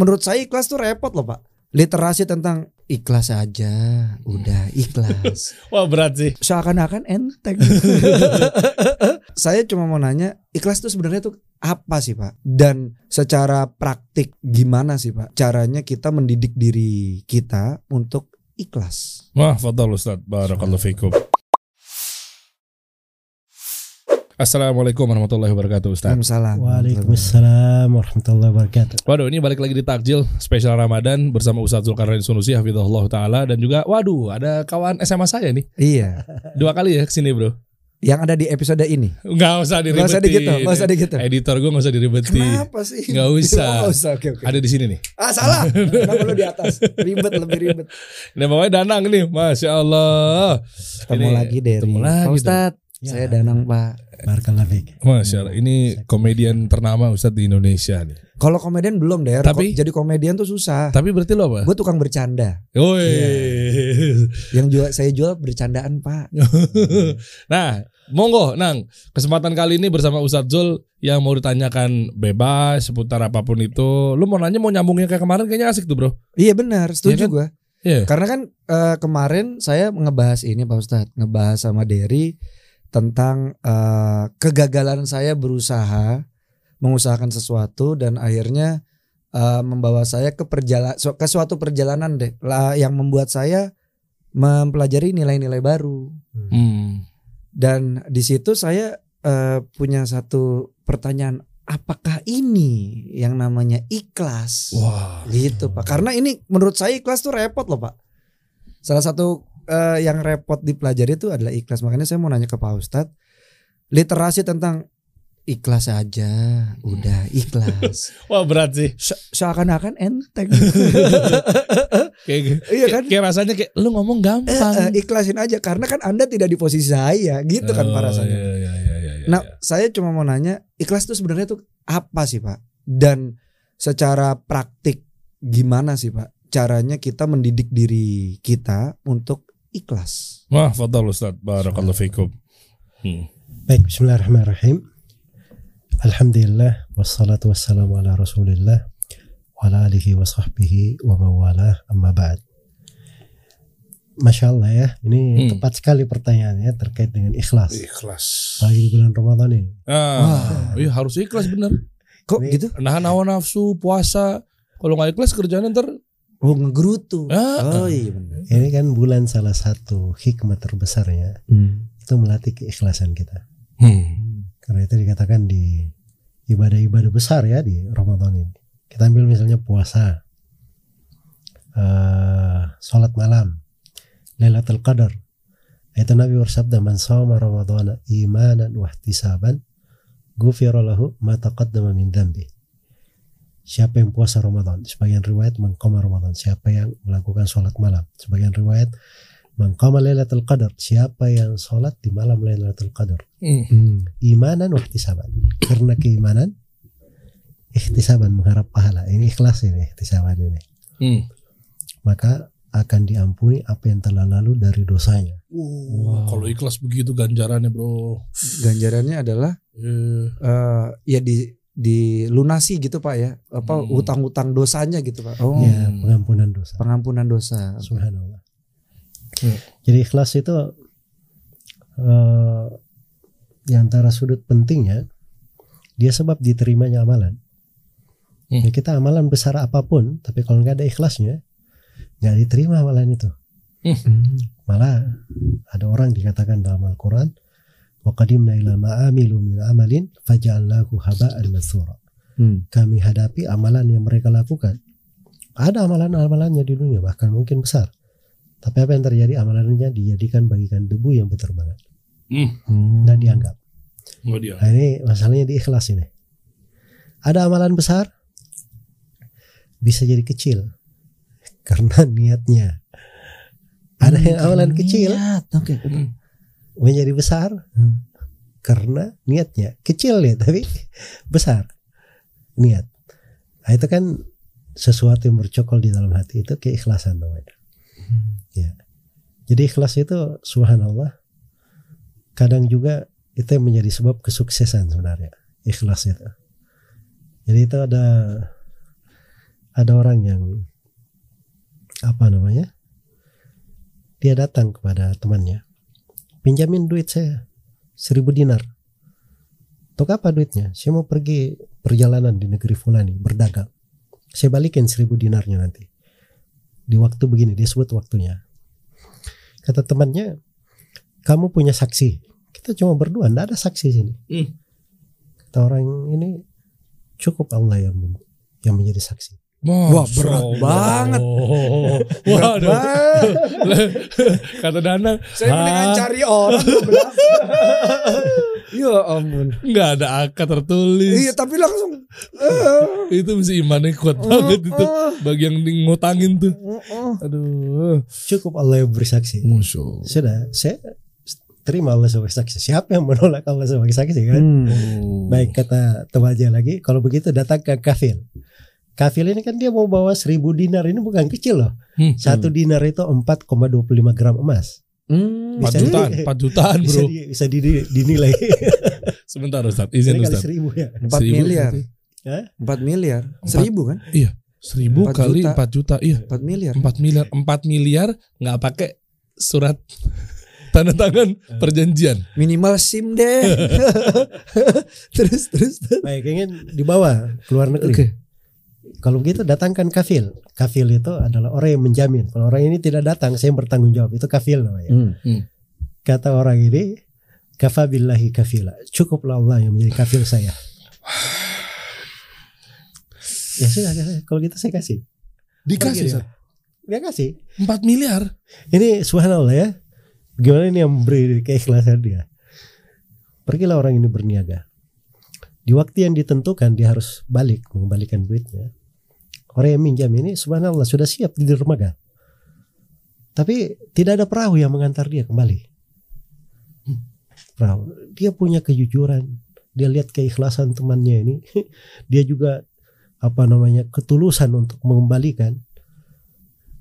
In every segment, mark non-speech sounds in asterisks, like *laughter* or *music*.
menurut saya ikhlas tuh repot loh pak. Literasi tentang ikhlas aja, udah ikhlas. *laughs* Wah berat sih. Seakan-akan enteng. *laughs* saya cuma mau nanya, ikhlas tuh sebenarnya tuh apa sih pak? Dan secara praktik gimana sih pak? Caranya kita mendidik diri kita untuk ikhlas. Wah, fadal Ustaz. Barakallahu fikum. Assalamualaikum warahmatullahi wabarakatuh Ustaz. Waalaikumsalam. Waalaikumsalam warahmatullahi wabarakatuh. Waduh ini balik lagi di takjil spesial Ramadan bersama Ustaz Zulkarnain Sunusi Hafizahullah Ta'ala dan juga waduh ada kawan SMA saya nih Iya. dua kali ya ke sini bro Yang ada di episode ini. Nggak usah diribetin Nggak usah digitu, nggak usah digitu. Editor gue nggak usah diribetin Kenapa sih? Nggak *laughs* usah. Nggak usah. Oke oke. Ada di sini nih Ah salah. *laughs* Kenapa lu di atas? Ribet lebih ribet. Nah bawahnya Danang nih Masya Allah Ketemu Ini- lagi dari ketemu lagi Pak Ustadz. Ya. Saya Danang Pak. Barakallahu fiik. Masya Allah Ini komedian ternama Ustaz di Indonesia nih Kalau komedian belum deh. Tapi- Ko- jadi komedian tuh susah. Tapi berarti lo apa? Gue tukang bercanda. Woi Yang jual saya jual bercandaan Pak. *laughs* Nah, monggo Nang, kesempatan kali ini bersama Ustadz Zul yang mau ditanyakan bebas seputar apa pun itu. Lu mau nanya mau nyambungnya kayak kemarin kayaknya asik tuh, Bro. Iya benar, setuju Iya kan? gue. Iya. Karena kan eh, kemarin saya ngebahas ini Pak Ustadz, ngebahas sama Derry tentang eh, kegagalan saya berusaha mengusahakan sesuatu dan akhirnya eh, membawa saya ke perjalanan ke suatu perjalanan deh. Lah yang membuat saya mempelajari nilai-nilai baru. Hmm. dan di situ saya eh, punya satu pertanyaan apakah ini yang namanya ikhlas? Wah. gitu pak. Karena ini menurut saya ikhlas tuh repot loh pak. Salah satu eh, yang repot dipelajari itu adalah ikhlas makanya saya mau nanya ke Pak Ustadz literasi tentang ikhlas aja udah *laughs* ikhlas Wah, berat sih. Se- seakan-akan enteng *laughs* Kayak iya kan kayak rasanya kayak lu ngomong Eh, gampang. eh, ikhlasin aja karena kan anda tidak di posisi saya gitu kan pak Oh, rasanya Iya, iya, iya, iya, iya. Nah, saya cuma mau nanya, ikhlas itu sebenarnya tuh apa sih, Pak? Dan secara praktik gimana sih, Pak? Caranya kita mendidik diri kita untuk ikhlas. Wah, fadal Ustaz. Barakallahu fikum. Hmm. Baik, bismillahirrahmanirrahim. Alhamdulillah wassalatu wassalamu ala Rasulillah wa ala alihi wa sahbihi wa mawalah amma ba'd. Masya Allah ya, ini Hmm. tepat sekali pertanyaannya terkait dengan ikhlas. Ikhlas. Di bulan Ramadan ini. Ah, iya harus ikhlas bener. Kok Ini- gitu? Nahan hawa nafsu, puasa. Kalau nggak ikhlas kerjaan ntar Oh, ngegerutu. Ah. Oh iya benar. Ini kan bulan salah satu hikmah terbesarnya itu melatih keikhlasan kita. Hmm. Karena itu dikatakan di ibadah-ibadah besar ya di Ramadan ini. Kita ambil misalnya puasa, eh sholat malam, Lailatul Qadar. Itu Nabi bersabda, "Man shoma Ramadhana imanan wa ihtisaban, ghufira lahu ma taqaddama min dhanbi." Siapa yang puasa Ramadan? Sebagian riwayat mengkoma Ramadan. Siapa yang melakukan sholat malam? Sebagian riwayat mengkoma Lailatul Qadar. Siapa yang sholat di malam Lailatul Qadar? Hmm. imanan ihtisaban. Karena keimanan ihtisaban mengharap pahala. Ini ikhlas ini ihtisaban ini. Hmm. Maka akan diampuni apa yang telah lalu dari dosanya. Wah, kalau ikhlas begitu ganjarannya, Bro. Ganjarannya adalah Eh, eh ya di dilunasi gitu, Pak ya. Apa Hmm. hutang-hutang dosanya gitu, Pak. Oh, Ya, pengampunan dosa. pengampunan dosa. Subhanallah. Hmm. Jadi ikhlas itu eh di antara sudut pentingnya dia sebab diterimanya amalan. Hmm. Ya, kita amalan besar apa pun, tapi kalau nggak ada ikhlasnya, nggak diterima amalan itu. Hmm. Malah ada orang dikatakan dalam Al-Quran wa ila ma min amalin faja'alnahu haba'an Kami hadapi amalan yang mereka lakukan. Ada amalan-amalannya di dunia bahkan mungkin besar. Tapi apa yang terjadi amalannya dijadikan bagikan debu yang berterbangan. Hmm. Dan dianggap. Oh, nah, ini masalahnya di ikhlas ini. Ada amalan besar bisa jadi kecil karena niatnya. Ada yang amalan kecil menjadi besar? Hmm. karena niatnya kecil ya tapi besar. Niat. Nah, itu kan sesuatu yang bercokol di dalam hati itu keikhlasan namanya. Ya. Jadi ikhlas itu subhanallah kadang juga itu yang menjadi sebab kesuksesan sebenarnya ikhlas itu. Jadi itu ada ada orang yang apa namanya? Dia datang kepada temannya, pinjamin duit saya seribu dinar. Untuk apa duitnya? Saya mau pergi perjalanan di negeri fulani berdagang. Saya balikin seribu dinarnya nanti. Di waktu begini dia sebut waktunya. Kata temannya, kamu punya saksi. Kita cuma berdua, tidak ada saksi sini. Hmm. Kata orang ini cukup Allah yang yang menjadi saksi. Wah, berat banget. *laughs* Waduh. Wah, *laughs* Kata Danang, saya mendingan "Hah? cari orang. *laughs* ya ampun. nggak ada akad tertulis. Iya, tapi langsung. eh, Itu mesti imannya kuat banget itu. Bagi yang ngutangin tuh. eh. Aduh. Cukup Allah yang bersaksi. Musuh. Sudah, saya terima Allah sebagai saksi. Siapa yang menolak Allah sebagai saksi kan? Hmm. Baik kata temannya lagi, kalau begitu datang ke kafil. Kafil ini kan dia mau bawa seribu dinar ini bukan kecil loh. Hmm. Satu dinar itu 4,25 gram emas. Hmm. 4 Bisa jutaan, di- 4 jutaan Bisa, bro. di, bisa di- dinilai. *laughs* Sebentar Ustaz, izin Ustaz. seribu ya. 4 Seribu miliar. Hah? 4 miliar. Seribu kan? Seribu Empat kali juta. 4 juta, iya. 4 miliar. 4 miliar, 4 miliar nggak pakai surat *laughs* tanda tangan perjanjian. Minimal SIM deh. *laughs* terus terus. terus. Baik, ingin dibawa ke luar negeri. Oke. Kalau begitu datangkan kafil. Kafil itu adalah orang yang menjamin. Kalau orang ini tidak datang, saya yang bertanggung jawab. Itu kafil namanya. Hmm. Kata orang ini, kafabillahi kafila. Cukuplah Allah yang menjadi kafil saya. ya sudah, kalau gitu saya kasih. Dikasih Pergi Ustaz. Dia kasih. 4 miliar. Ini subhanallah ya. Gimana ini yang memberi keikhlasan dia. Pergilah orang ini berniaga. Di waktu yang ditentukan dia harus balik mengembalikan duitnya. Orang yang minjam ini subhanallah sudah siap di dermaga. Tapi tidak ada perahu yang mengantar dia kembali. Perahu. Dia punya kejujuran. Dia lihat keikhlasan temannya ini. *laughs* Dia juga apa namanya ketulusan untuk mengembalikan.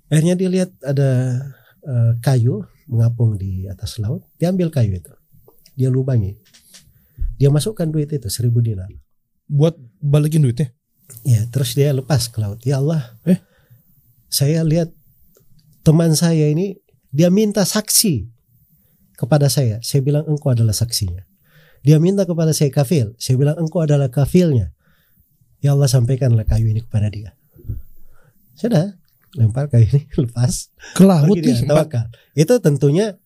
Akhirnya dia lihat ada eh, kayu mengapung di atas laut. Dia ambil kayu itu. Dia lubangi. Dia masukkan duit itu seribu dinar. Buat balikin duitnya. Ya, terus dia lepas ke laut. Ya Allah. Eh? Saya lihat teman saya ini dia minta saksi kepada saya. Saya bilang engkau adalah saksinya. Dia minta kepada saya kafil. Saya bilang engkau adalah kafilnya. Ya Allah sampaikanlah kayu ini kepada dia. Sudah, lempar kayu ini *laughs* lepas. Ke laut dia, tawakal. Itu tentunya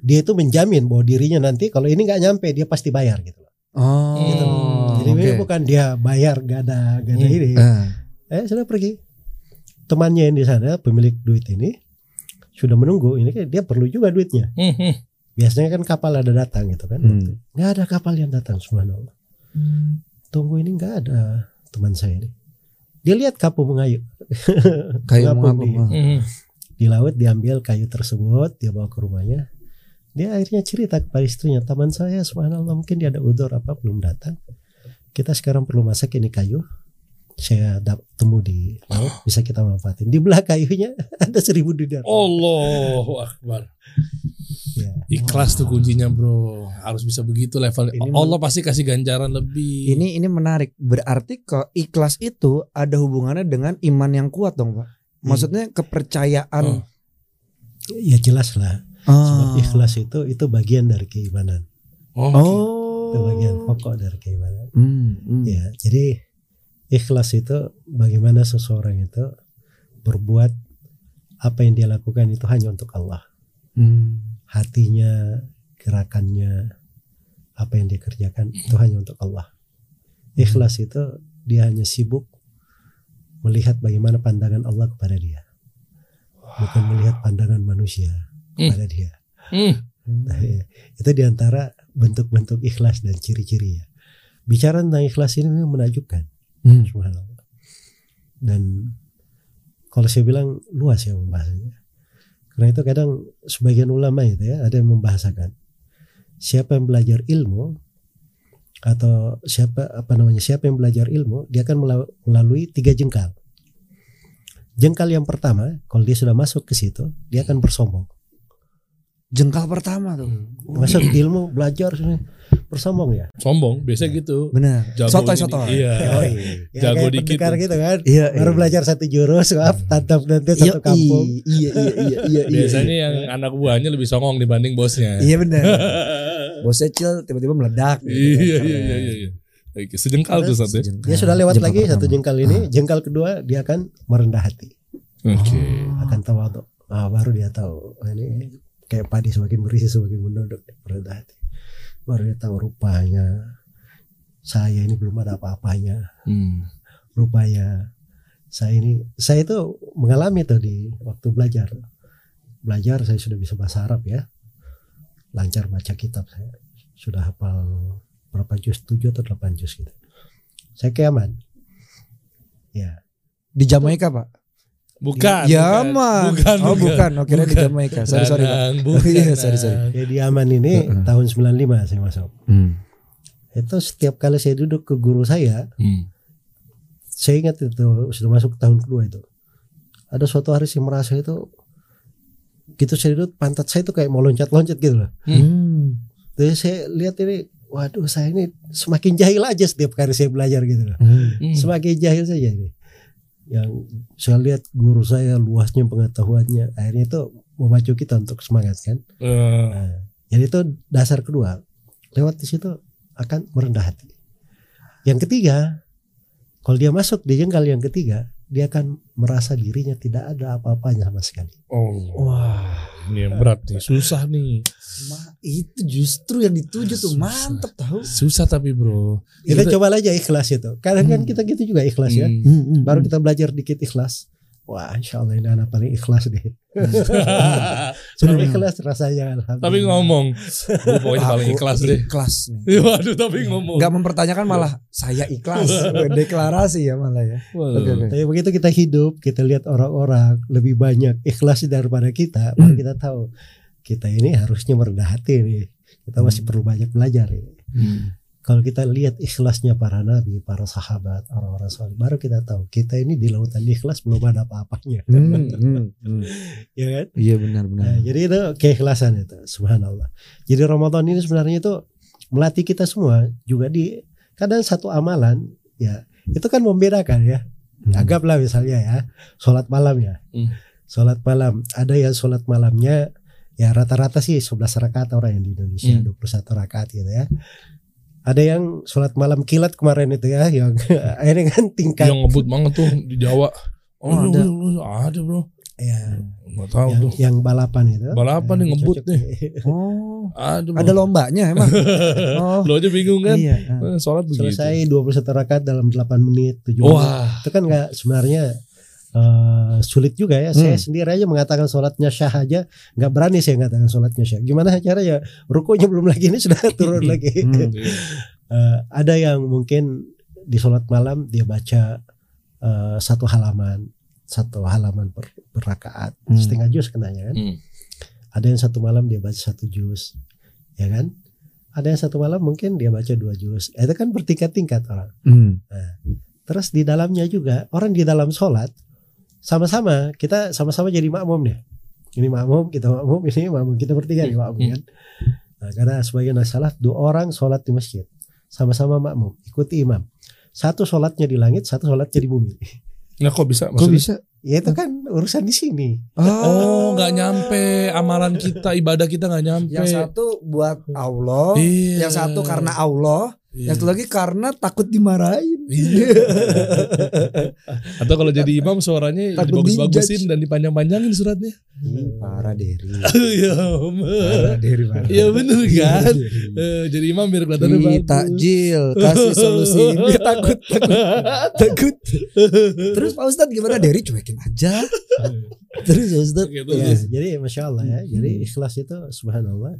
dia itu menjamin bahwa dirinya nanti kalau ini nggak nyampe dia pasti bayar gitu. loh. Oh. Gitu. Jadi ini bukan dia bayar gak ada gak ada Hmm. ini. Ah. Eh sudah pergi. Temannya yang di sana pemilik duit ini sudah menunggu. Ini kan dia perlu juga duitnya. Hmm, hmm. Biasanya kan kapal ada datang gitu kan. Hmm. Nggak ada kapal yang datang subhanallah. Tunggu ini nggak ada teman saya ini. Dia lihat kapal mengayuh. *laughs* Kayu Mengapung di- ah. Hmm, hmm. di laut diambil kayu tersebut dia bawa ke rumahnya dia akhirnya cerita kepada istrinya teman saya subhanallah mungkin dia ada udor apa belum datang kita sekarang perlu masak ini kayu saya dap- temu di laut *gasps* bisa kita manfaatin di belah kayunya *laughs* ada seribu dinar Allahu Akbar. ya. Ikhlas tuh kuncinya bro. Harus bisa begitu level. Ini Allah pasti kasih ganjaran lebih. Ini ini menarik. Berarti kok ikhlas itu ada hubungannya dengan iman yang kuat dong, Pak. Maksudnya kepercayaan. Oh. ya jelas lah sebab Ah. ikhlas itu itu bagian dari keimanan Oh. Oh. Itu bagian pokok dari keimanan Hmm, hmm. ya jadi ikhlas itu bagaimana seseorang itu berbuat apa yang dia lakukan itu hanya untuk Allah Hmm. hatinya, gerakannya, apa yang dia kerjakan itu hanya untuk Allah. Ikhlas itu dia hanya sibuk melihat bagaimana pandangan Allah kepada dia, bukan melihat pandangan manusia kepada dia. Hmm. Nah, ya, itu di antara bentuk-bentuk ikhlas dan ciri-cirinya. Bicara tentang ikhlas ini memang menakjubkan, Hmm. subhanallah. Dan kalau saya bilang luas ya pembahasannya. Karena itu kadang sebagian ulama itu ya ada yang membahasakan siapa yang belajar ilmu atau siapa apa namanya siapa yang belajar ilmu dia akan mela- melalui tiga jengkal. Jengkal yang pertama kalau dia sudah masuk ke situ dia akan bersombong. Jengkal pertama tuh. Masuk di ilmu belajar bersombong ya. Sombong, biasa gitu. Benar. Jago Sotoy ini- sotoy. Iya. *laughs* Ya, Jago kayak dikit. gitu kan. Iya. Baru belajar satu jurus, maaf, tantap nanti Iya, satu kampung. Iya iya iya iya. iya. Biasanya yang anak buahnya lebih songong dibanding bosnya. Iya benar. *laughs* Bosnya chill tiba-tiba meledak. gitu. Iya Keren. iya iya iya. iya. Oke, sejengkal tuh satu. Sejengkal. Dia sudah lewat Jengkal lagi pertama. satu jengkal ini, jengkal kedua dia akan merendah hati, Oke. akan tawadhu. Ah, baru dia tahu ah, ini kayak padi semakin berisi semakin menunduk hati. Baru dia tahu rupanya saya ini belum ada apa-apanya. Hmm. Rupanya saya ini saya itu mengalami tuh di waktu belajar. Belajar saya sudah bisa bahasa Arab ya. Lancar baca kitab saya. Sudah hafal berapa juz? 7 atau 8 juz gitu. Saya ke Yaman. Ya, Di Jamaika pak? Bukan. Yaman. Bukan. Oh bukan. Oke di Bukan. Jamaika. Sorry sorry pak. Bukan. *laughs* Iya, sorry, sorry. Danang. ya di Yaman ini Heeh. tahun 95 saya masuk. Hmm. Itu setiap kali saya duduk ke guru saya, Hmm. saya ingat itu sudah masuk tahun kedua itu. Ada suatu hari saya merasa itu gitu saya duduk pantat saya itu kayak mau loncat-loncat gitu loh. Hmm. Jadi saya lihat ini, waduh saya ini semakin jahil aja setiap kali saya belajar gitu loh. Hmm. Hmm. Semakin jahil saja ini. Yang saya lihat guru saya luasnya pengetahuannya, akhirnya itu memacu kita untuk semangat kan. Eh, Nah, jadi itu dasar kedua. Lewat di situ akan merendah hati. Yang ketiga, kalau dia masuk di jengkal yang ketiga, dia akan merasa dirinya tidak ada apa-apanya sama sekali. Oh, Wah. Ini yang berat nih, susah nih. Ma- itu justru yang dituju tuh Susah. mantep tahu. Susah tapi bro. Kita Itu- coba aja ikhlas itu. Kadang kan Hmm. kita gitu juga ikhlas ya. Hmm. Hmm, hmm, Baru kita belajar dikit ikhlas. Wah, insya Allah ini anak paling ikhlas deh. *laughs* Sudah ikhlas rasanya. Alhamdulillah. tapi ngomong, gue pokoknya paling ikhlas deh. Ikhlas nih. *laughs* Waduh, tapi ngomong. Nggak mempertanyakan malah saya ikhlas. *laughs* Deklarasi ya malah ya. Oke, oke. Tapi begitu kita hidup, kita lihat orang-orang lebih banyak ikhlas daripada kita, Hmm. kita tahu kita ini harusnya merendah hati nih. Kita masih perlu banyak belajar. Ya. Hmm. Kalau kita lihat ikhlasnya para nabi, para sahabat, orang-orang soleh, baru kita tahu kita ini di lautan ikhlas belum ada apa-apanya, Hmm, hmm, hmm. *laughs* ya kan? Iya benar Nah, jadi itu keikhlasan itu, subhanallah. Jadi Ramadan ini sebenarnya itu melatih kita semua juga di kadang satu amalan, ya itu kan membedakan ya. Hmm. Anggaplah misalnya ya, sholat malam ya. Hmm. Sholat malam. Ada yang sholat malamnya ya rata-rata sih 11 rakaat orang yang di Indonesia, Hmm. 21 rakaat gitu ya. Ada yang sholat malam kilat kemarin itu ya, yang *laughs* akhirnya kan tingkat Yang ngebut banget tuh di Jawa. Oh, Oh, ada. ada. ada bro. ya, Nggak tahu yang, tuh. yang balapan itu. Balapan yang ngebut cocok nih. *laughs* Oh. Ada bro. Ada lombanya emang. *laughs* Oh. Lo aja bingung kan? Iya. Eh, Sholat begitu. Selesai 21 rakaat dalam 8 menit, 7 menit. Wah. Itu kan nggak sebenarnya eh, sulit juga ya. Saya Hmm. sendiri aja mengatakan sholatnya syah aja nggak berani saya mengatakan sholatnya syah. Gimana caranya? Rukunya belum lagi ini sudah *laughs* turun lagi. Hmm. *laughs* Eh, ada yang mungkin di sholat malam dia baca eh, satu halaman, satu halaman per, per rakaat, Hmm. setengah juz kenanya kan. Hmm. Ada yang satu malam dia baca satu juz, ya kan? Ada yang satu malam mungkin dia baca dua juz. Itu kan bertingkat-tingkat orang. Hmm. Terus di dalamnya juga orang di dalam sholat sama-sama kita sama-sama jadi makmum nih. Ini makmum, kita makmum, ini makmum, kita bertiga nih makmum kan. Nah, karena sebagian salah dua orang sholat di masjid sama-sama makmum ikuti imam. Satu sholatnya di langit, satu sholatnya di bumi. Nah kok bisa? Kok Maksudnya? bisa? Ya itu kan urusan di sini. Oh, nggak nyampe amalan kita, ibadah kita nggak nyampe. Yang satu buat Allah, Iya. yang satu karena Allah, Iya. yang satu lagi karena takut dimarahin. Iya. *laughs* Atau kalau jadi imam suaranya Takut dibagus-bagusin dan dipanjang-panjangin suratnya. Ih, Parah Deri. Iya, Parah Deri *laughs* parah. Iya bener kan? Deri. Eh, jadi imam biar kelihatannya Ih, bagus. takjil kasih solusi *laughs* ini takut takut takut terus Pak Ustadz gimana Deri cuekin aja terus Pak Ustadz Gitu. Ya, jadi masya Allah ya. Jadi ikhlas itu subhanallah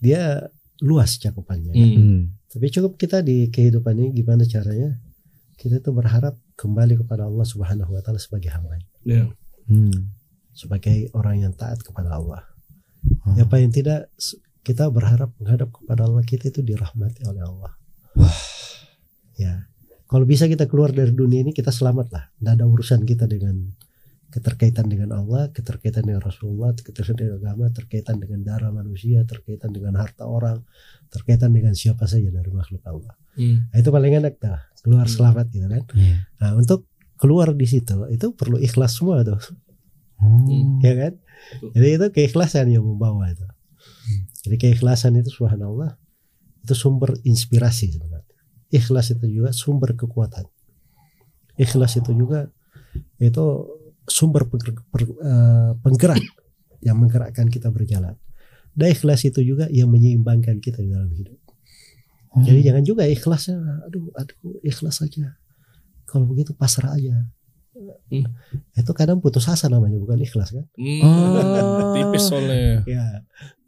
dia luas cakupannya. Hmm. Tapi cukup kita di kehidupan ini gimana caranya kita tuh berharap kembali kepada Allah Subhanahu wa taala sebagai hamba, Iya. Hmm. sebagai orang yang taat kepada Allah. Oh. Ya paling tidak kita berharap menghadap kepada Allah kita itu dirahmati oleh Allah. Ya. Kalau bisa kita keluar dari dunia ini kita selamat lah. Tidak ada urusan kita dengan keterkaitan dengan Allah, keterkaitan dengan Rasulullah, keterkaitan dengan agama, terkaitan dengan darah manusia, terkaitan dengan harta orang, terkaitan dengan siapa saja dari makhluk Allah. Hmm. Nah, itu paling enak dah, keluar Hmm. selamat gitu kan. Iya. Nah, untuk keluar di situ itu perlu ikhlas semua tuh, Oh. ya kan? Jadi itu keikhlasan yang membawa itu. Jadi keikhlasan itu subhanallah itu sumber inspirasi sebenarnya. Ikhlas itu juga sumber kekuatan. Ikhlas itu juga itu sumber eh, penggerak yang menggerakkan kita berjalan. Dan ikhlas itu juga yang menyeimbangkan kita di dalam hidup. Oh. Jadi jangan juga ikhlasnya, aduh, aduh, ikhlas saja. Kalau begitu pasrah aja. Hmm. Itu kadang putus asa namanya, bukan ikhlas kan? Hmm. Oh. Tipis soalnya. Ya,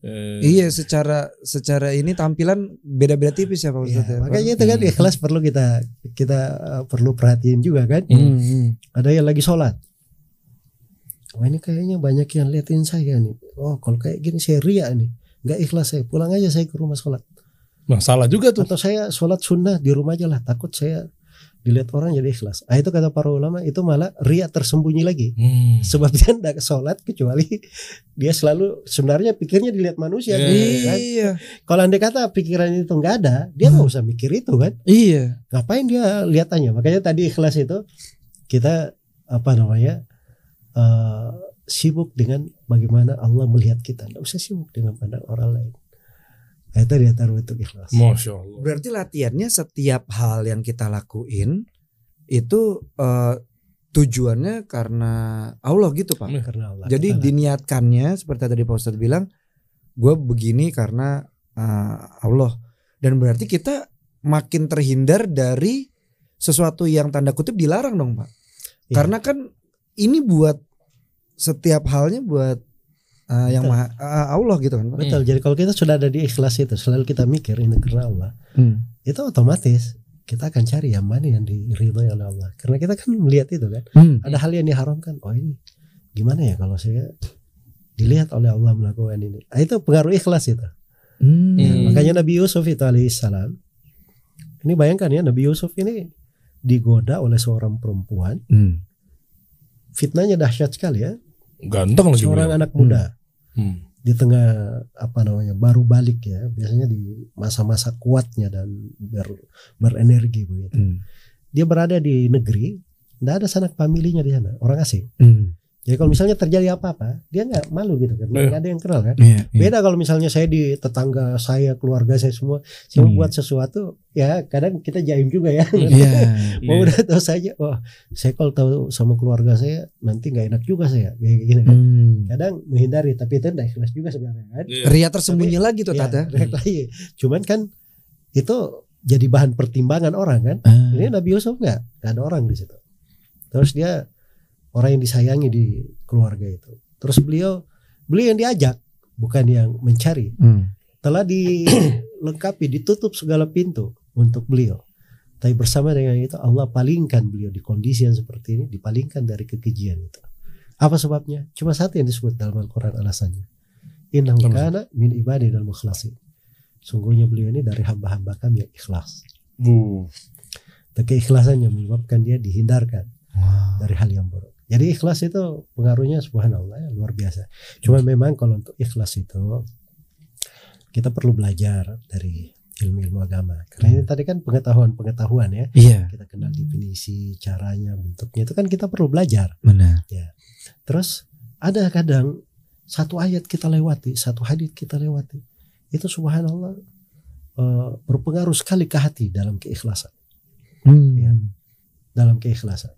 Eh, Iya secara secara ini tampilan beda-beda tipis ya Pak ya. Ustadz ya. makanya itu kan Hmm. ikhlas perlu kita kita uh, perlu perhatiin juga kan. Hmm, hmm. Ada yang lagi sholat. Wah ini kayaknya banyak yang liatin saya nih. Oh kalau kayak gini saya ria nih. Nggak ikhlas saya. Pulang aja saya ke rumah sholat. Nah, salah juga tuh. Atau saya sholat sunnah di rumah aja lah. Takut saya dilihat orang jadi ikhlas. Ah itu kata para ulama itu malah ria tersembunyi lagi. Hmm. Sebab *laughs* dia tidak sholat kecuali dia selalu sebenarnya pikirnya dilihat manusia. Iya. gitu kan. Iya. Kalau andai kata pikiran itu nggak ada, dia nggak usah mikir itu kan. Iya. Ngapain dia lihatannya? Makanya tadi ikhlas itu kita apa namanya eh, sibuk dengan bagaimana Allah melihat kita. Nggak usah sibuk dengan pandang orang lain. Nah, itu dia taruh itu ikhlas. Masya Allah. Berarti latihannya setiap hal yang kita lakuin itu eh, tujuannya karena Allah gitu Pak. Karena Allah. Jadi Kita diniatkannya seperti tadi Pak Ustadz bilang, gue begini karena eh, Allah. Dan berarti kita makin terhindar dari sesuatu yang tanda kutip dilarang dong Pak. Iya. Karena kan ini buat setiap halnya buat eh, yang maha, eh, Allah gitu kan betul. Jadi kalau kita sudah ada di ikhlas itu, selalu kita mikir ini karena Allah. Hmm. Itu otomatis kita akan cari yang mana yang diridhoi oleh Allah. Karena kita kan melihat itu kan. Hmm. Ada hal yang diharamkan. Oh ini gimana ya kalau saya dilihat oleh Allah melakukan ini. Nah, itu pengaruh ikhlas itu. Hmm. Hmm. Makanya Nabi Yusuf itu alaihissalam. Ini bayangkan ya Nabi Yusuf ini digoda oleh seorang perempuan. Hmm. Fitnahnya dahsyat sekali ya. Ganteng lagi. Seorang anak muda Hmm. di tengah apa namanya baru balik ya. Biasanya di masa-masa kuatnya dan ber- berenergi begitu. Hmm. Dia berada di negeri, tidak ada sanak familinya di sana, orang asing. Hmm. Jadi kalau misalnya terjadi apa-apa, dia nggak malu gitu kan, nggak ada yang kenal kan. Iya, iya. Beda kalau misalnya saya di tetangga saya, keluarga saya semua, saya mau Hmm. buat sesuatu, ya kadang kita jaim juga ya. Iya. *laughs* mau Iya. udah tahu saja, wah saya kalau tahu sama keluarga saya nanti nggak enak juga saya, kayak gini kan. Hmm. Kadang menghindari, tapi itu tidak ikhlas juga sebenarnya kan. Iya. Ria tersembunyi lagi tuh Ya, Tata. relate lagi. Cuman kan itu jadi bahan pertimbangan orang kan. Ah. Ini Nabi Yusuf nggak, nggak ada orang di situ. Terus dia orang yang disayangi di keluarga itu. Terus beliau, beliau yang diajak, bukan yang mencari. Hmm. Telah dilengkapi, ditutup segala pintu untuk beliau. Tapi bersama dengan itu Allah palingkan beliau di kondisi yang seperti ini, dipalingkan dari kekejian itu. Apa sebabnya? Cuma satu yang disebut dalam Al-Quran alasannya. Innahu kana min ibadi dan mukhlasin. Sungguhnya beliau ini dari hamba-hamba kami yang ikhlas. Bu. Dan keikhlasannya menyebabkan dia dihindarkan Wah. dari hal yang buruk. Jadi ikhlas itu pengaruhnya subhanallah ya, luar biasa. Cuma memang kalau untuk ikhlas itu kita perlu belajar dari ilmu-ilmu agama. Karena ini tadi kan pengetahuan-pengetahuan ya. Iya, Kita kenal definisi, caranya, bentuknya itu kan kita perlu belajar. benar. Terus ada kadang satu ayat kita lewati, satu hadis kita lewati. Itu subhanallah eh, berpengaruh sekali ke hati dalam keikhlasan. Hmm. Ya. dalam keikhlasan.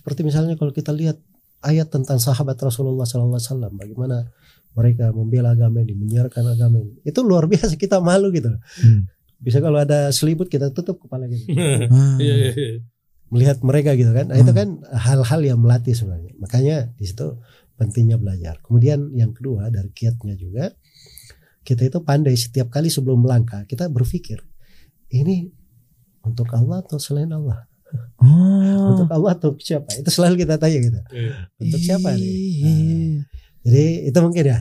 Seperti misalnya kalau kita lihat ayat tentang sahabat Rasulullah SAW, bagaimana mereka membela agama ini, menyiarkan agama ini, itu luar biasa kita malu gitu. Hmm. Bisa kalau ada selimut kita tutup kepala gitu, *laughs* Ah. Iya, iya, iya. melihat mereka gitu kan. Nah, itu Hmm. kan hal-hal yang melatih sebenarnya. Makanya di situ pentingnya belajar. Kemudian yang kedua dari kiatnya juga kita itu pandai setiap kali sebelum melangkah kita berpikir ini untuk Allah atau selain Allah. Oh. Untuk Allah atau siapa? Itu selalu kita tanya gitu. Iya. Untuk siapa nih? Iya. Nah, jadi itu mungkin ya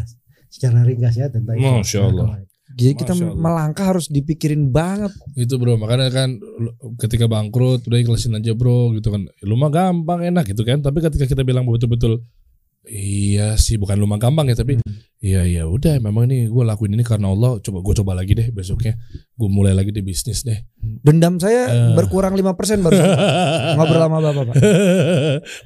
secara ringkas ya tentang itu. Masya Allah. Jadi kita Masya Allah. melangkah harus dipikirin banget. Itu bro, makanya kan ketika bangkrut udah ikhlasin aja bro gitu kan. Lu mah gampang enak gitu kan. Tapi ketika kita bilang betul-betul Iya sih, bukan lumang gampang ya, tapi iya iya udah. Memang ini gue lakuin ini karena Allah. Coba gue coba lagi deh besoknya. Gue mulai lagi di bisnis deh. Dendam saya Eh. berkurang 5% baru *laughs* ngobrol sama Bapak, Pak.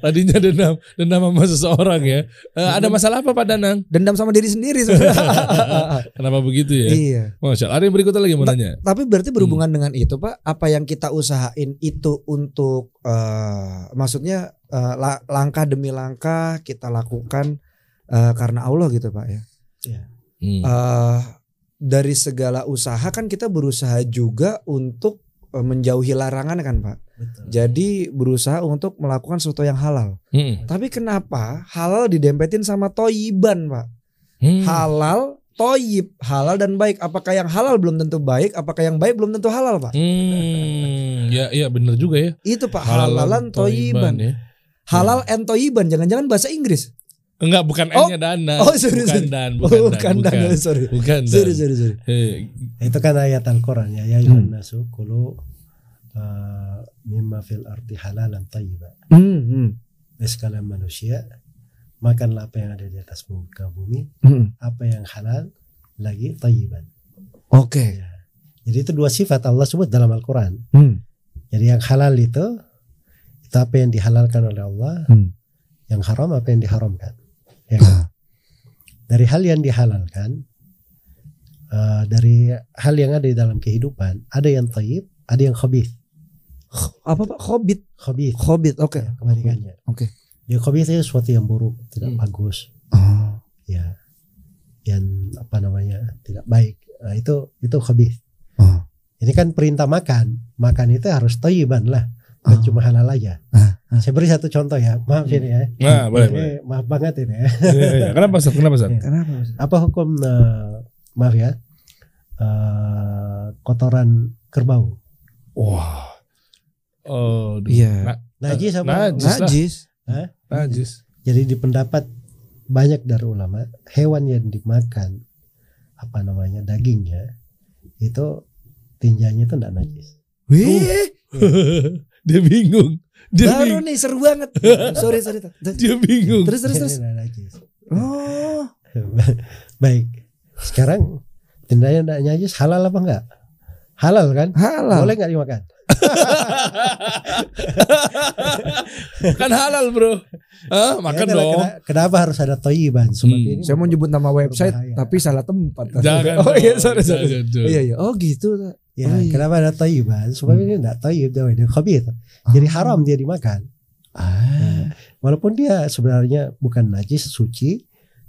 Tadinya dendam, dendam sama seseorang ya. Eh, ada masalah apa Pak Danang? Dendam sama diri sendiri sebenarnya. *laughs* Kenapa begitu ya? iya. Masya Allah. Ada yang berikutnya lagi mau Ta- nanya? Tapi berarti berhubungan Hmm. dengan itu, Pak, apa yang kita usahain itu untuk eh, maksudnya eh, la- langkah demi langkah kita lakukan eh, karena Allah gitu, Pak ya. Hmm. Eh, dari segala usaha kan kita berusaha juga untuk menjauhi larangan kan, Pak. Betul. Jadi berusaha untuk melakukan sesuatu yang halal. Hmm. Tapi kenapa halal didempetin sama toyiban, Pak? Hmm. Halal, toyib, halal dan baik. Apakah yang halal belum tentu baik? Apakah yang baik belum tentu halal, Pak? Hmm, ya iya bener juga ya. Itu Pak halalan toyiban. ya. Halal and toyiban, jangan-jangan bahasa Inggris. Enggak, bukan Oh. N-nya Dana. Oh, sorry, bukan sorry. Dan, Oh, bukan, bukan, Dan, dan, bukan. sorry. Bukan Dan. Sorry, sorry, sorry. Eh, Itu kan ayat Al-Quran ya. Ya ayuhan nasu kulu uh, mimma fil arti halalan tayyiba. Hmm, hmm, sekalian manusia, makanlah apa yang ada di atas muka bumi, hmm. apa yang halal lagi tayyiban. Oke. Ya. Jadi itu dua sifat Allah sebut dalam Al-Quran. Hmm, Jadi yang halal itu apa yang dihalalkan oleh Allah, hmm. yang haram apa yang diharamkan. Ya kan? Dari hal yang dihalalkan, eh, dari hal yang ada di dalam kehidupan, ada yang tayyib, ada yang khabith. Apa Pak? Hobbit. Khabith, Hobbit. Oke. ya, kebalikannya. Oke. Ya khabith itu sesuatu yang buruk, tidak Hmm. bagus, Oh. ya, yang apa namanya tidak baik. Nah, itu itu khabith. Oh. Ini kan perintah makan, makan itu harus tayyiban lah, Oh. cuma halal aja. Ah, ah. Saya beri satu contoh ya, maaf ini ya. Nah, boleh, Ini boleh. maaf banget ini ya. Iya, iya. Kenapa Ustaz? Kenapa Ustaz? Iya. Kenapa? Mas? Apa hukum eh, maaf ya eh, kotoran kerbau? Wah. Oh, Iya. Najis apa? Najis. lah. Najis. najis. Jadi di pendapat banyak dari ulama hewan yang dimakan apa namanya dagingnya itu tinjanya itu tidak najis. Wih, *laughs* Dia bingung. Dia baru bingung. nih seru banget. *laughs* sorry, sorry. Dia bingung. Terus, terus, terus. Tidak najis. Oh. *laughs* Baik. Sekarang tindanya tidak najis halal apa enggak? Halal kan? Halal. Boleh nggak dimakan? *laughs* kan halal, Bro. Hah, makan Ya, dong. kena- Kenapa harus ada toyiban? Sebab Hmm. ini Saya mau nyebut nama website Berbahaya. tapi salah tempat. Jangan. Oh iya, sorry, sorry. jangan, dong. Iya, iya. Oh gitu. Ya, Oh, iya. kenapa ada tayyiban? Sebab ini tidak tayyib dia khabith. Jadi Oh. haram dia dimakan. Ah. Walaupun dia sebenarnya bukan najis suci,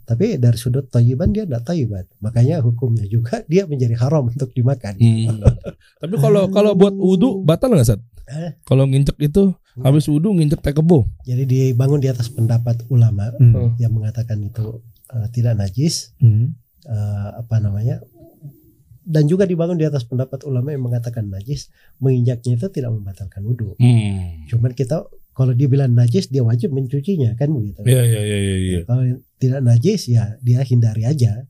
tapi dari sudut tayyiban dia tidak tayyiban. Makanya hukumnya juga dia menjadi haram untuk dimakan. Hmm. *laughs* Tapi kalau kalau buat wudhu batal nggak Sat? Eh? Kalau nginjek itu habis wudhu nginjek teh kebo. Jadi dibangun di atas pendapat ulama Hmm. yang mengatakan itu eh, tidak najis, Hmm. eh, apa namanya? Dan juga dibangun di atas pendapat ulama yang mengatakan najis, menginjaknya itu tidak membatalkan wudhu. Hmm. Cuman kita kalau dia bilang najis, dia wajib mencucinya kan begitu. Iya iya iya iya. iya. Kalau tidak najis ya dia hindari aja.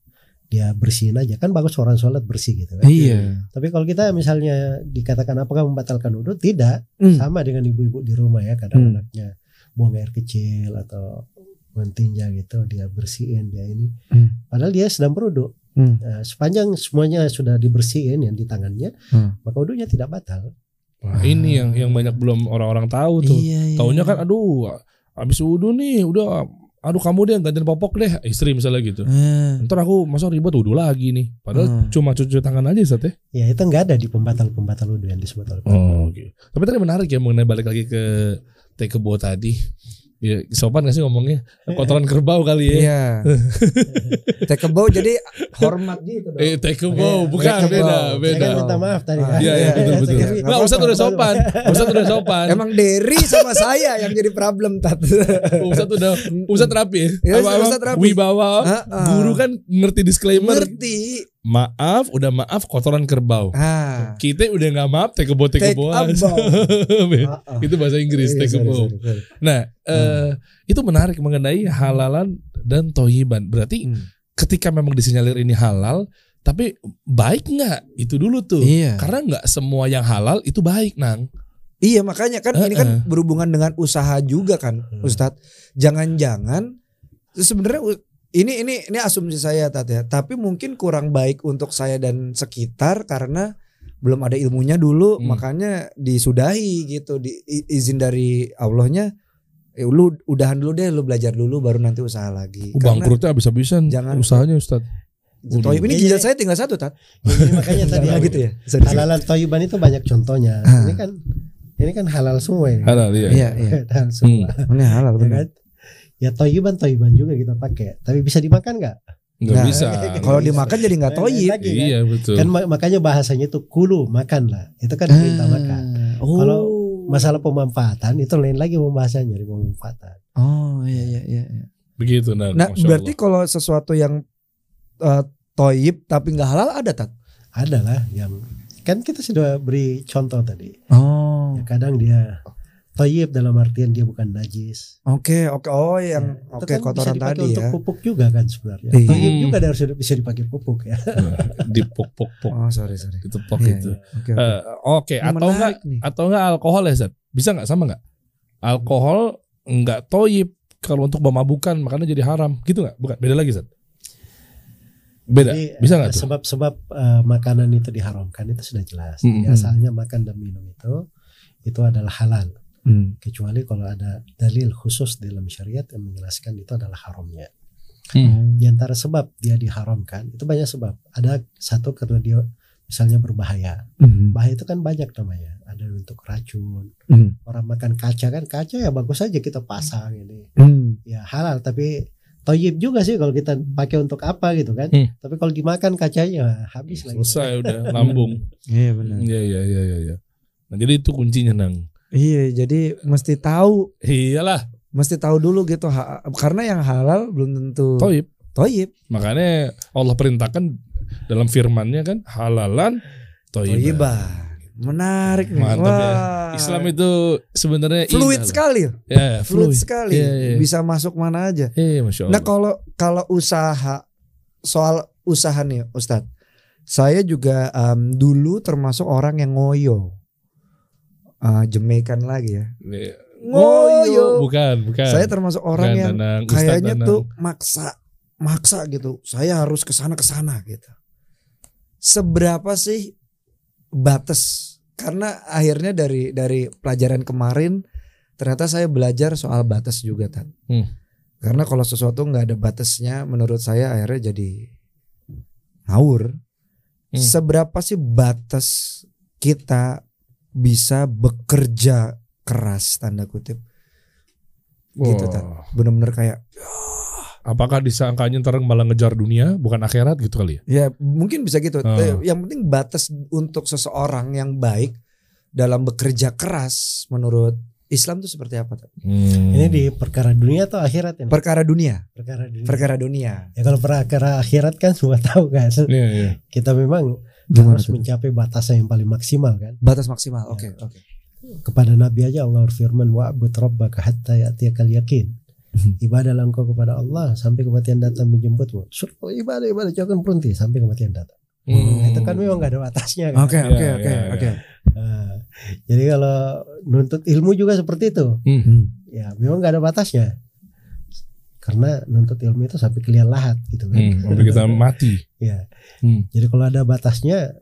Dia bersihin aja. Kan bagus orang sholat bersih gitu kan. Iya. Tapi kalau kita misalnya dikatakan apakah membatalkan wudhu? Tidak. Hmm. Sama dengan ibu-ibu di rumah ya. Kadang Hmm. anaknya buang air kecil atau mentinja gitu. Dia bersihin dia ini. Hmm. Padahal dia sedang berwudhu. Hmm. Nah, sepanjang semuanya sudah dibersihin yang di tangannya. Hmm. Maka wudhunya tidak batal. Wah, ini yang yang banyak belum orang-orang tahu tuh. Iya, iya. Taunya kan aduh habis wudhu nih udah aduh kamu deh yang gantiin popok deh istri misalnya gitu. Eh. Ntar aku masa ribet wudhu lagi nih. Padahal Hmm. cuma cuci tangan aja Sat ya. Itu enggak ada di pembatal-pembatal wudhu yang disebut oleh Oh, oke. Tapi tadi menarik ya mengenai balik lagi ke teh kebo tadi. Ya, sopan gak sih ngomongnya? Kotoran kerbau kali ya. Iya. *laughs* Teh kebo jadi hormat gitu dong. Eh, teh kebo, bukan kebo. beda, Saya beda. kan minta maaf tadi. Ah. Iya, iya, betul, betul. Enggak, Ustaz udah sopan. Ustaz udah sopan. Emang Derry sama saya yang jadi problem tat. *laughs* Ustaz udah Ustaz rapi ya. Iya, Apa- apa, Ustaz rapi. Wibawa. Ah, ah. Guru kan ngerti disclaimer. Ngerti. Maaf, udah maaf kotoran kerbau. Ah. Kita udah nggak maaf teh kebo teh Take keboan. abau. *laughs* Ah, ah. Itu bahasa Inggris Iya, kebo. sorry, sorry. Nah, eh, itu menarik mengenai halalan dan toyiban. Berarti Hmm. ketika memang disinyalir ini halal, tapi baik nggak? Itu dulu tuh. Iya. Karena nggak semua yang halal itu baik, nang. Iya makanya kan ini Eh, kan eh. berhubungan dengan usaha juga kan Hmm. Ustadz. Jangan-jangan sebenarnya ini ini ini asumsi saya Tat ya. Tapi mungkin kurang baik untuk saya dan sekitar karena belum ada ilmunya dulu, Hmm. makanya disudahi gitu, di, izin dari Allahnya. Eh, lu udahan dulu deh, lu belajar dulu, baru nanti usaha lagi. Uh, bangkrutnya habis-habisan Jangan- usahanya Ustaz. Toyib ini Iya, ginjal iya. saya tinggal satu tat. Jadi makanya *laughs* tadi aku- gitu ya. Halalan toyiban itu banyak contohnya. Ah. Ini kan ini kan halal semua ini. Halal iya. Iya iya. *laughs* halal semua. Ini halal Ya benar. kan? Ya toyiban toyiban juga kita pakai. Tapi bisa dimakan nggak? Enggak Nah, bisa. *laughs* Kalau bisa. dimakan jadi nggak toyib. lagi kan? Iya betul. Kan ma- makanya bahasanya itu kulu makan lah. Itu kan perintah makan. Oh. Kalau Masalah pemanfaatan itu lain lagi pembahasannya dari pemanfaatan. Oh iya iya iya. iya. Begitu nah. Nah berarti kalau sesuatu yang uh, toyib tapi nggak halal ada tat? Ada lah yang kan kita sudah beri contoh tadi. Oh. Ya, kadang dia toyib dalam artian dia bukan najis. Oke oke oh yang Ya, itu oke kan bisa kotoran dipakai tadi untuk ya. pupuk juga kan sebenarnya. Iya. Toyib Hmm. juga harus bisa dipakai pupuk ya. *laughs* dipok-pok-pok Oh sorry sorry. ditepok Iya, gitu. iya. Oke oke. Eh, Oke, Ini atau enggak menarik nih. atau enggak alkohol ya, Zat? Bisa enggak sama enggak? Alkohol enggak toyib kalau untuk memabukan makanya jadi haram. Gitu enggak? Bukan, beda lagi, Zat. Beda. Jadi, Bisa eh, enggak tuh? Sebab-sebab eh, makanan itu diharamkan itu sudah jelas. Jadi asalnya makan dan minum itu itu adalah halal. Hmm. Kecuali kalau ada dalil khusus dalam syariat yang menjelaskan itu adalah haramnya. Hmm. Di antara sebab dia diharamkan itu banyak sebab. Ada satu karena dia misalnya berbahaya. Hmm. Bahaya itu kan banyak namanya. Ada untuk racun. Hmm. Orang makan kaca kan kaca ya bagus aja kita pasang ini. Hmm. Ya halal tapi toyib juga sih kalau kita pakai untuk apa gitu kan. Hmm. Tapi kalau dimakan kacanya habis lagi. Selesai udah *laughs* lambung. Iya benar. Iya iya iya iya iya. Nah, jadi itu kuncinya, Nang. Iya jadi mesti tahu Iyalah, mesti tahu dulu gitu karena yang halal belum tentu toyib. toyib. Makanya Allah perintahkan dalam firman-Nya kan halalan toyiban. Toyiban. Menarik nih. Mantap ya. Wah. Islam itu sebenarnya fluid indah. sekali. Ya, Fluid, fluid. sekali. Iya, iya. Bisa masuk mana aja. Eh, Masya Allah. Nah kalau kalau usaha soal usaha nih Ustadz, saya juga em, dulu termasuk orang yang ngoyo, Ah, Jamaikan lagi ya. Nih, Ngoyo. Bukan, bukan. Saya termasuk orang Bukan, yang Danang. Kayaknya Danang. tuh maksa, maksa gitu. Saya harus ke sana ke sana gitu. Seberapa sih batas? Karena akhirnya dari dari pelajaran kemarin ternyata saya belajar soal batas juga Tan. Hmm. Karena kalau sesuatu nggak ada batasnya, menurut saya akhirnya jadi ngawur. Hmm. Seberapa sih batas kita bisa bekerja keras tanda kutip? Gitu, Wah. Tan. Bener-bener kayak Apakah disangkanya ntar malah ngejar dunia bukan akhirat gitu kali ya? Ya mungkin bisa gitu. Eh, Yang penting batas untuk seseorang yang baik dalam bekerja keras menurut Islam itu seperti apa? Tan? Hmm. Ini di perkara dunia atau akhirat ini? Perkara dunia, perkara dunia. perkara dunia. Ya kalau perkara akhirat kan semua tahu kan. Iya, iya. Kita memang Gimana harus tuh? mencapai batasan yang paling maksimal kan. Batas maksimal. Oke, Ya. oke. Kepada Nabi aja Allah berfirman wa'bud rabbaka hatta ya'tiyakal yakin. Ibadahlah engkau kepada Allah sampai kematian datang menjemputmu. Suruh ibadah ibadah jangan berhenti sampai kematian datang. Hmm. Itu kan memang gak ada batasnya kan. Oke, oke, ya, oke, ya. oke. Nah, jadi kalau nuntut ilmu juga seperti itu. Hmm. Hmm. Ya memang gak ada batasnya. Karena nuntut ilmu itu sampai kalian lahat gitu kan. Hmm. Sampai kita mati. Ya. Hmm. Jadi kalau ada batasnya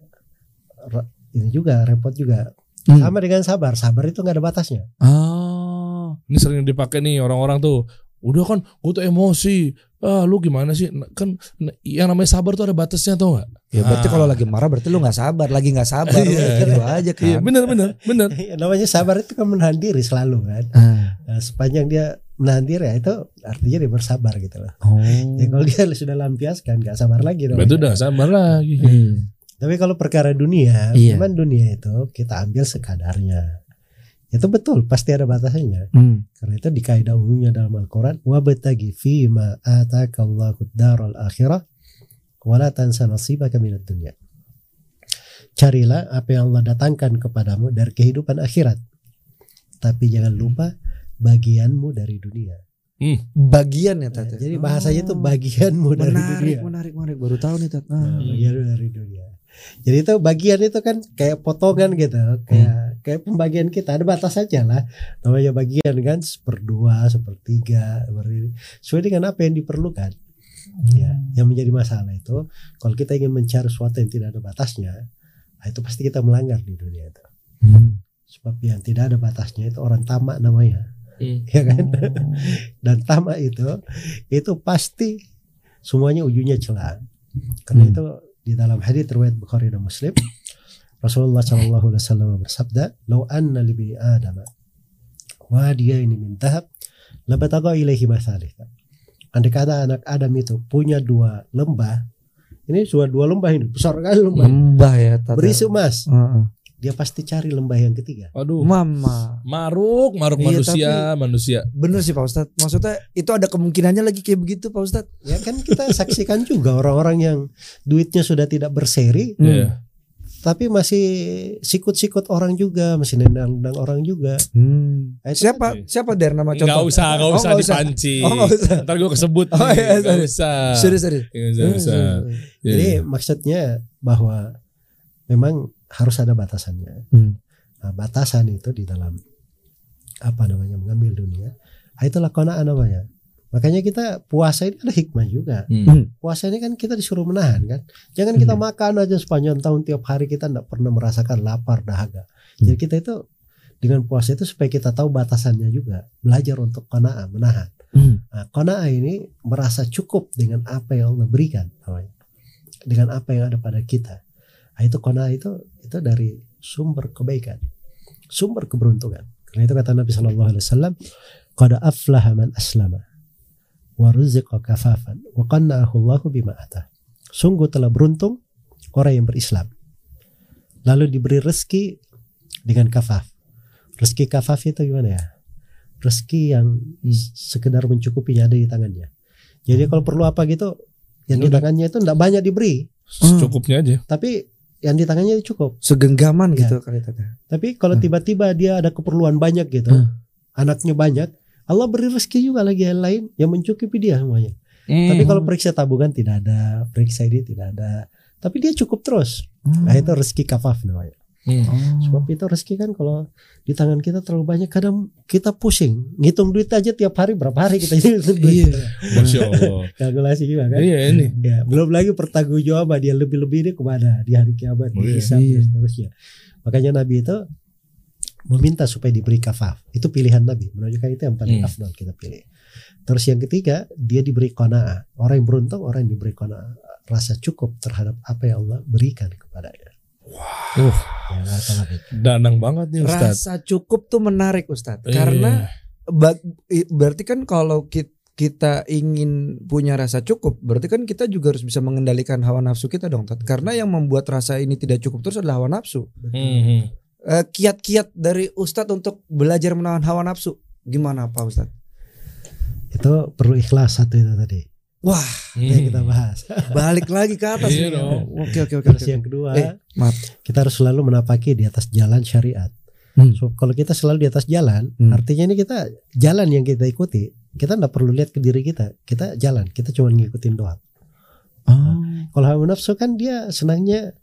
ini juga repot juga. Hmm. Sama dengan sabar. Sabar itu nggak ada batasnya. Oh. Ini sering dipakai nih orang-orang tuh. Udah kan gue tuh emosi. Ah lu gimana sih? Nah, Kan nah, yang namanya sabar tuh ada batasnya tau gak? Ya berarti Ah. kalau lagi marah berarti lu nggak sabar, lagi nggak sabar, lu Iya, gitu iya. aja kan. Iya bener bener bener. *laughs* Namanya sabar itu kan menahan diri selalu kan. Ah. Nah, sepanjang dia menahan diri ya itu artinya dia bersabar gitu loh. Oh. Ya kalau dia *laughs* sudah lampiaskan nggak sabar lagi dong. Betul dah sabar lagi. Hmm. Tapi kalau perkara dunia, Iya. memang dunia itu kita ambil sekadarnya. Itu betul, pasti ada batasannya. Hmm. Karena itu di kaidah umumnya dalam Al-Quran, wabtagi fima atakallahu daral akhirah wala tansa nasibaka minad dunya. Carilah apa yang Allah datangkan kepadamu dari kehidupan akhirat. Tapi jangan lupa bagianmu dari dunia. Bagian ya Nah, Tat. jadi bahasanya itu bagianmu dari menarik, dunia. menarik, menarik. Baru tahu nih Tat. Ah. Nah, bagianmu dari dunia. Jadi itu bagian itu kan kayak potongan gitu, kayak kayak pembagian kita ada batas aja lah. Namanya bagian kan seperdua, sepertiga, seperti. Sesuai dengan apa yang diperlukan. Ya, yang menjadi masalah itu kalau kita ingin mencari sesuatu yang tidak ada batasnya, nah itu pasti kita melanggar di dunia itu. Hmm. Sebab yang tidak ada batasnya itu orang tamak namanya, Hmm. *laughs* ya kan? Dan tamak itu itu pasti semuanya ujungnya celah. Karena Hmm. itu di dalam hadis riwayat Bukhari dan Muslim Rasulullah Shallallahu Alaihi Wasallam bersabda, "Lau anna libni Adam wadiyaini min dhahab, labataga ilaihi mathalika." Andai kata anak Adam itu punya dua lembah, ini sudah dua lembah ini besar kali lembah, Lembah ya tata. berisi emas. Heeh. Dia pasti cari lembah yang ketiga. Aduh. Mama. Maruk, maruk Iya, manusia, manusia. Bener sih Pak Ustadz. Maksudnya itu ada kemungkinannya lagi kayak begitu Pak Ustadz. Ya kan kita saksikan juga orang-orang yang duitnya sudah tidak berseri, Hmm. Iya. tapi masih sikut-sikut orang juga, masih nendang-nendang orang juga. Hmm. Siapa siapa der nama contoh? Enggak usah, enggak Oh, usah nggak usah. dipancing. Oh, usah. Ntar gue kesebut. Oh, nih. iya, Nggak sorry. usah. Serius serius. Usah. Iya, Jadi iya. maksudnya bahwa memang harus ada batasannya. Hmm. Nah, batasan itu di dalam apa namanya mengambil dunia, ah, itulah konaan namanya. Makanya kita puasa ini ada hikmah juga. Hmm. Puasa ini kan kita disuruh menahan kan. Jangan kita Hmm. makan aja sepanjang tahun tiap hari kita tidak pernah merasakan lapar dahaga. Jadi kita itu dengan puasa itu supaya kita tahu batasannya juga. Belajar untuk kona'ah, menahan. Hmm. Nah, kona'ah ini merasa cukup dengan apa yang Allah berikan. namanya. Dengan apa yang ada pada kita. Nah, itu kona'ah itu itu dari sumber kebaikan. Sumber keberuntungan. Karena itu kata Nabi Shallallahu Alaihi Wasallam, "Qad aflaha man aslama wa ruziqa kafafan wa qanna'ahu Allahu bima atah." Sungguh telah beruntung orang yang berislam. Lalu diberi rezeki dengan kafaf. Rezeki kafaf itu gimana ya? Rezeki yang sekedar mencukupinya ada di tangannya. Jadi kalau perlu apa gitu, yang di tangannya itu tidak banyak diberi, Secukupnya aja. tapi yang di tangannya cukup. Segenggaman Ya. gitu. Tapi kalau Hmm. tiba-tiba dia ada keperluan banyak gitu, Hmm. anaknya banyak, Allah beri rezeki juga lagi yang lain yang mencukupi dia semuanya. Hmm. Tapi kalau periksa tabungan tidak ada, periksa ini tidak ada, tapi dia cukup terus. Nah itu rezeki kafaf namanya. Hmm. Sebab itu rezeki kan kalau di tangan kita terlalu banyak, kadang kita pusing, ngitung duit aja tiap hari berapa hari kita ngitung duit. Iya. Masya Allah. Kalkulasi juga kan. Iya ini. Ya, belum lagi pertanggungjawaban dia lebih-lebih ini ke mana di hari kiamat, Oh, iya. dihisab Iya. dan seterusnya. Makanya Nabi itu meminta supaya diberi kafaf. Itu pilihan Nabi. Menunjukkan itu yang paling Hmm. afdal kita pilih. Terus yang ketiga, dia diberi kona'ah. Orang yang beruntung, orang yang diberi kona'ah. Rasa cukup terhadap apa yang Allah berikan kepadanya. Uh, Ya, kata Nabi. danang banget nih Ustaz. Rasa cukup tuh menarik Ustadz. Iya. Karena berarti kan kalau ki- kita ingin punya rasa cukup, berarti kan kita juga harus bisa mengendalikan hawa nafsu kita dong, Tat. Karena yang membuat rasa ini tidak cukup terus adalah hawa nafsu. Hmm, hmm. Eh, kiat-kiat dari Ustadz untuk belajar menahan hawa nafsu, gimana Pak Ustadz? Itu perlu ikhlas satu itu tadi. Wah, Hmm. kita bahas. *laughs* balik lagi ke atas. Iya dong. Oke oke oke. Terus yang kedua, Eh, maaf. kita harus selalu menapaki di atas jalan syariat. Hmm. So, kalau kita selalu di atas jalan, Hmm. artinya ini kita jalan yang kita ikuti. Kita nggak perlu lihat ke diri kita. Kita jalan, kita cuma ngikutin doang. Oh. Kalau hawa nafsu kan dia senangnya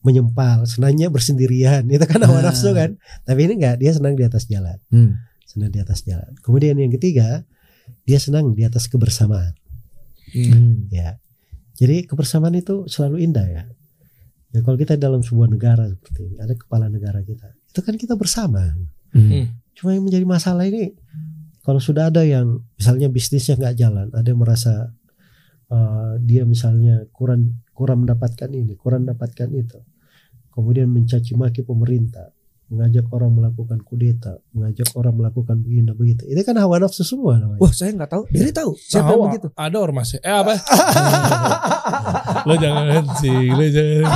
menyempal, senangnya bersendirian. Itu kan hawa Ah. nafsu kan. Tapi ini enggak, dia senang di atas jalan. Hmm. Senang di atas jalan. Kemudian yang ketiga, dia senang di atas kebersamaan. Hmm. Ya. Jadi kebersamaan itu selalu indah ya. Ya kalau kita dalam sebuah negara seperti ini, ada kepala negara kita. Itu kan kita bersama. Hmm. Cuma yang menjadi masalah ini kalau sudah ada yang misalnya bisnisnya nggak jalan, ada yang merasa uh, dia misalnya kurang kurang mendapatkan ini, kurang mendapatkan itu. Kemudian mencaci maki pemerintah, mengajak orang melakukan kudeta, mengajak orang melakukan begini begitu. Itu kan hawa nafsu semua namanya. Wah saya nggak tahu. Jadi tahu siapa yang begitu? Ada ormas Eh apa? *laughs* lo jangan sih, lo jangan.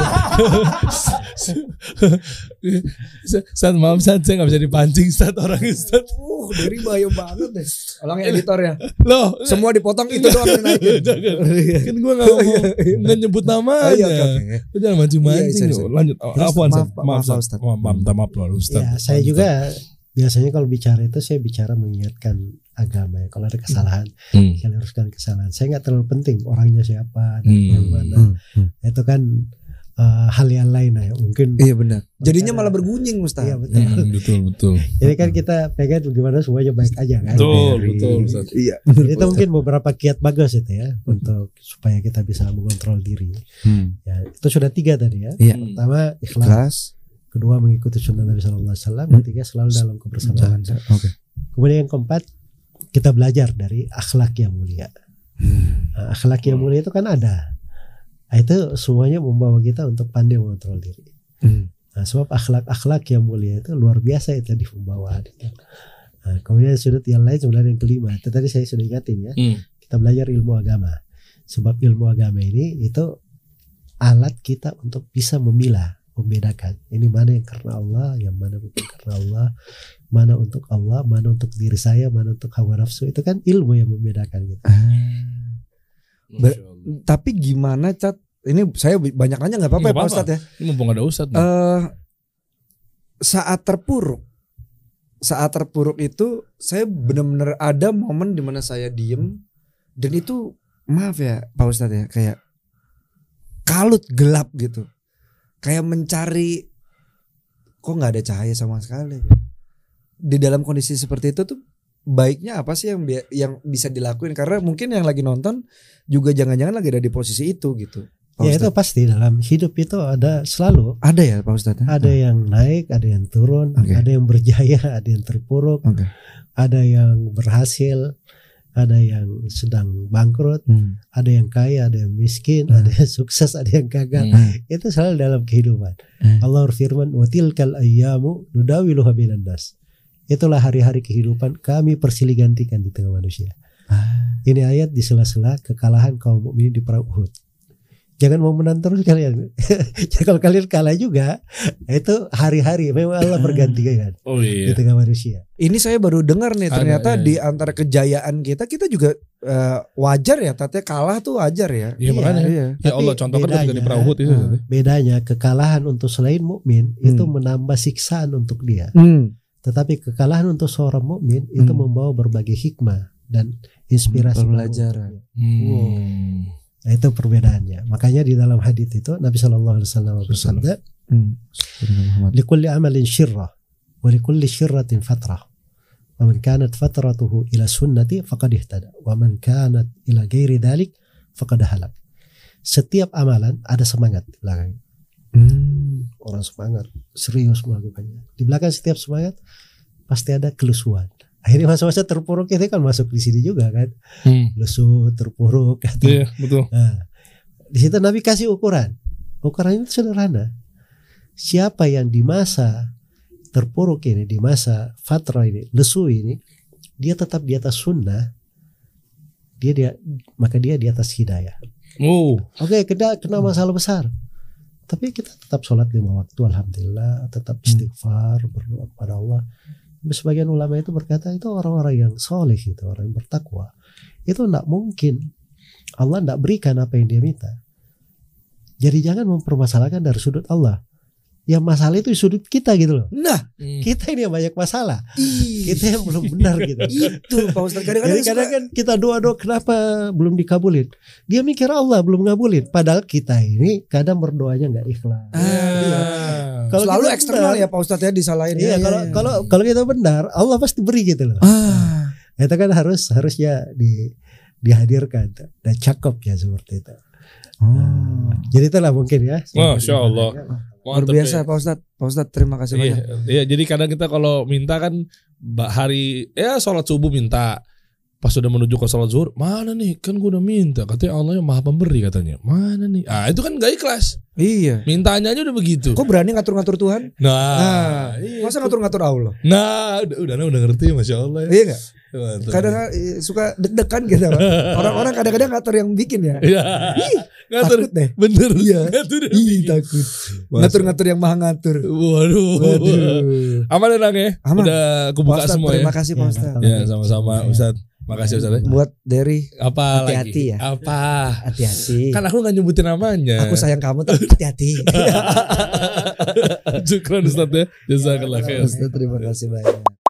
Saat *laughs* maaf saat saya nggak bisa dipancing saat orang Ustaz. Uh, dari bahaya banget deh. Ulang editor ya. Loh, Semua dipotong itu doang. *laughs* Jangan. kan gue nggak mau nggak nyebut Oh, namanya. iya. Lo jangan mancing-mancing. Iya, sorry, lo. sorry. Lanjut. Oh, Terus, Afwan, maaf, Ustaz. Pak, maaf, maaf, Ustaz. Ustaz. Maaf, maaf, minta maaf Ustaz. Ya, saya juga biasanya kalau bicara itu saya bicara mengingatkan agama ya. Kalau ada kesalahan, Hmm. saya luruskan kesalahan. Saya nggak terlalu penting orangnya siapa dan Hmm. yang mana. Hmm, hmm. Itu kan eh, hal yang lain ya mungkin Iya benar. Jadinya ada- malah bergunjing Ustaz. Iya, betul. Hmm, betul betul. *laughs* Jadi kan kita pengen bagaimana semuanya baik aja kan. Betul, Dari- betul, Ustaz. Iya. Jadi itu mungkin beberapa kiat bagus itu ya untuk supaya kita bisa mengontrol diri. Hmm. Ya, itu sudah tiga tadi ya. Iya. Pertama ikhlas, Kelas. Kedua mengikuti sunnah Nabi Shallallahu Alaihi Wasallam, Hmm. ketiga selalu dalam kebersamaan. Oke. Kemudian yang keempat kita belajar dari akhlak yang mulia. Nah, akhlak yang mulia itu kan ada. Nah, itu semuanya membawa kita untuk pandai mengontrol diri. Hmm. Nah, sebab akhlak-akhlak yang mulia itu luar biasa itu di pembawaan. Nah, kemudian sudut yang lain sebenarnya yang kelima. Itu tadi saya sudah ingatin ya. Hmm. Kita belajar ilmu agama. Sebab ilmu agama ini itu alat kita untuk bisa memilah, membedakan. Ini mana yang karena Allah, yang mana bukan karena Allah, mana untuk Allah, mana untuk diri saya, mana untuk hawa nafsu. Itu kan ilmu yang membedakan gitu. Ber- Masya Allah. Tapi gimana cat? Ini saya banyak nanya nggak apa-apa ya Pak. Ustadz ya. Ini mumpung ada Ustadz nih. Eh saat terpuruk, saat terpuruk itu saya benar-benar ada momen di mana saya diem dan itu maaf ya Pak Ustadz ya kayak kalut gelap gitu, kayak mencari kok nggak ada cahaya sama sekali. Di dalam kondisi seperti itu tuh baiknya apa sih yang yang bisa dilakuin karena mungkin yang lagi nonton juga jangan-jangan lagi ada di posisi itu gitu. Pak Ya itu Ustadz. pasti dalam hidup itu ada selalu ada ya Pak Ustadz? ya? ada yang naik, ada yang turun, Oke. ada yang berjaya, *laughs* ada yang terpuruk, Oke. ada yang berhasil, ada yang sedang bangkrut, Hmm. ada yang kaya, ada yang miskin, Hmm. ada yang sukses, ada yang gagal. Hmm. Itu selalu dalam kehidupan. Hmm. Allah berfirman, "Wa tilkal ayyamu nudawiluha bainan nas." Itulah hari-hari kehidupan kami persilih gantikan di tengah manusia. Ah. Ini ayat di sela-sela kekalahan kaum mukminin di perang Uhud. Jangan mau menang terus kalian. Jadi *laughs* kalau kalian kalah juga, itu hari-hari memang Allah bergantikan Oh di iya. tengah manusia. Ini saya baru dengar nih Ada, ternyata iya. di antara kejayaan kita kita juga eh, wajar ya tatnya kalah tuh wajar ya. Iya makanya. Iya. Ya Allah Tapi contohkan ketika di bedanya, perang Uhud itu. eh, Ustadz. bedanya kekalahan untuk selain mukmin itu Hmm. menambah siksaan untuk dia. Hmm. Tetapi kekalahan untuk seorang mukmin itu Hmm. membawa berbagai hikmah dan inspirasi baru Pembelajaran. untuknya. Nah, itu perbedaannya. Makanya di dalam hadis itu Nabi Shallallahu Alaihi Wasallam bersabda, Hmm. "Likulli amalin syirrah, wa likulli syirratin fatrah. Wa man kanat fatratuhu ila sunnati faqad ihtada, wa man kanat ila ghairi dhalik faqad halak." Setiap amalan ada semangat di belakang. Hmm. Orang semangat, serius melakukannya. Di belakang setiap semangat pasti ada kelusuan. Akhirnya masa-masa terpuruk itu kan masuk di sini juga kan. Hmm. Lesu, terpuruk. Atau Iya betul. Nah, di situ Nabi kasih ukuran. Ukuran itu sederhana. Siapa yang di masa terpuruk ini, di masa fatra ini, lesu ini, dia tetap di atas sunnah, dia dia maka dia di atas hidayah. Oh. Oke, kena kena masalah besar. Tapi kita tetap sholat lima waktu, alhamdulillah, tetap istighfar, berdoa kepada Allah. Sebagian ulama itu berkata itu orang-orang yang soleh itu, orang yang bertakwa. Itu tidak mungkin Allah tidak berikan apa yang dia minta. Jadi jangan mempermasalahkan dari sudut Allah. Yang masalah itu di sudut kita gitu loh. Nah, Hmm. Kita ini yang banyak masalah. ih, Kita yang belum benar gitu. *laughs* itu Pak Ustadz kadang-kadang Jadi kadang suka- kan kita doa-doa kenapa belum dikabulin? Dia mikir Allah belum ngabulin. Padahal kita ini kadang berdoanya nggak ikhlas. Ah, Iya. Kalau selalu eksternal benar- ya Pak Ustadz ya disalahin. Iya, Ya, ya, kalau ya. kalau kalau kita benar, Allah pasti beri gitu loh. ah, Itu kan harus harusnya di dihadirkan dan cakep ya seperti itu. oh. Jadi itulah mungkin ya. Masya Allah. Luar biasa ya. Pak Ustadz. Pak Ustadz terima kasih Iya, banyak. iya, jadi kadang kita kalau minta kan hari ya sholat subuh minta pas sudah menuju ke sholat zuhur mana nih kan gue udah minta katanya Allah yang maha pemberi katanya mana nih ah itu kan gak ikhlas Iya. mintanya aja udah begitu Kok berani ngatur-ngatur Tuhan? nah Nah, iya. masa ngatur-ngatur Allah? nah udah udah udah ngerti masya Allah ya Iya nggak? Kadang eh, suka deg-degan gitu. Pak. *laughs* Orang-orang kadang-kadang ngatur yang bikin ya. Iya. ngatur Takut deh. bener Iya. ngatur Ih, takut. Ngatur-ngatur yang maha ngatur. waduh Waduh. aman ya Nang ya Aman. udah kebuka Ustadz, semua ya terima kasih Pak Ya, Ustadz. ya sama-sama Ustadz makasih Ustadz ya. Buat Derry apa Hati-hati lagi ya. apa hati-hati. kan aku nggak nyebutin namanya Aku sayang kamu tapi hati-hati. *laughs* Syukran Ustadz ya Jazakallah khair Ustadz terima kasih banyak.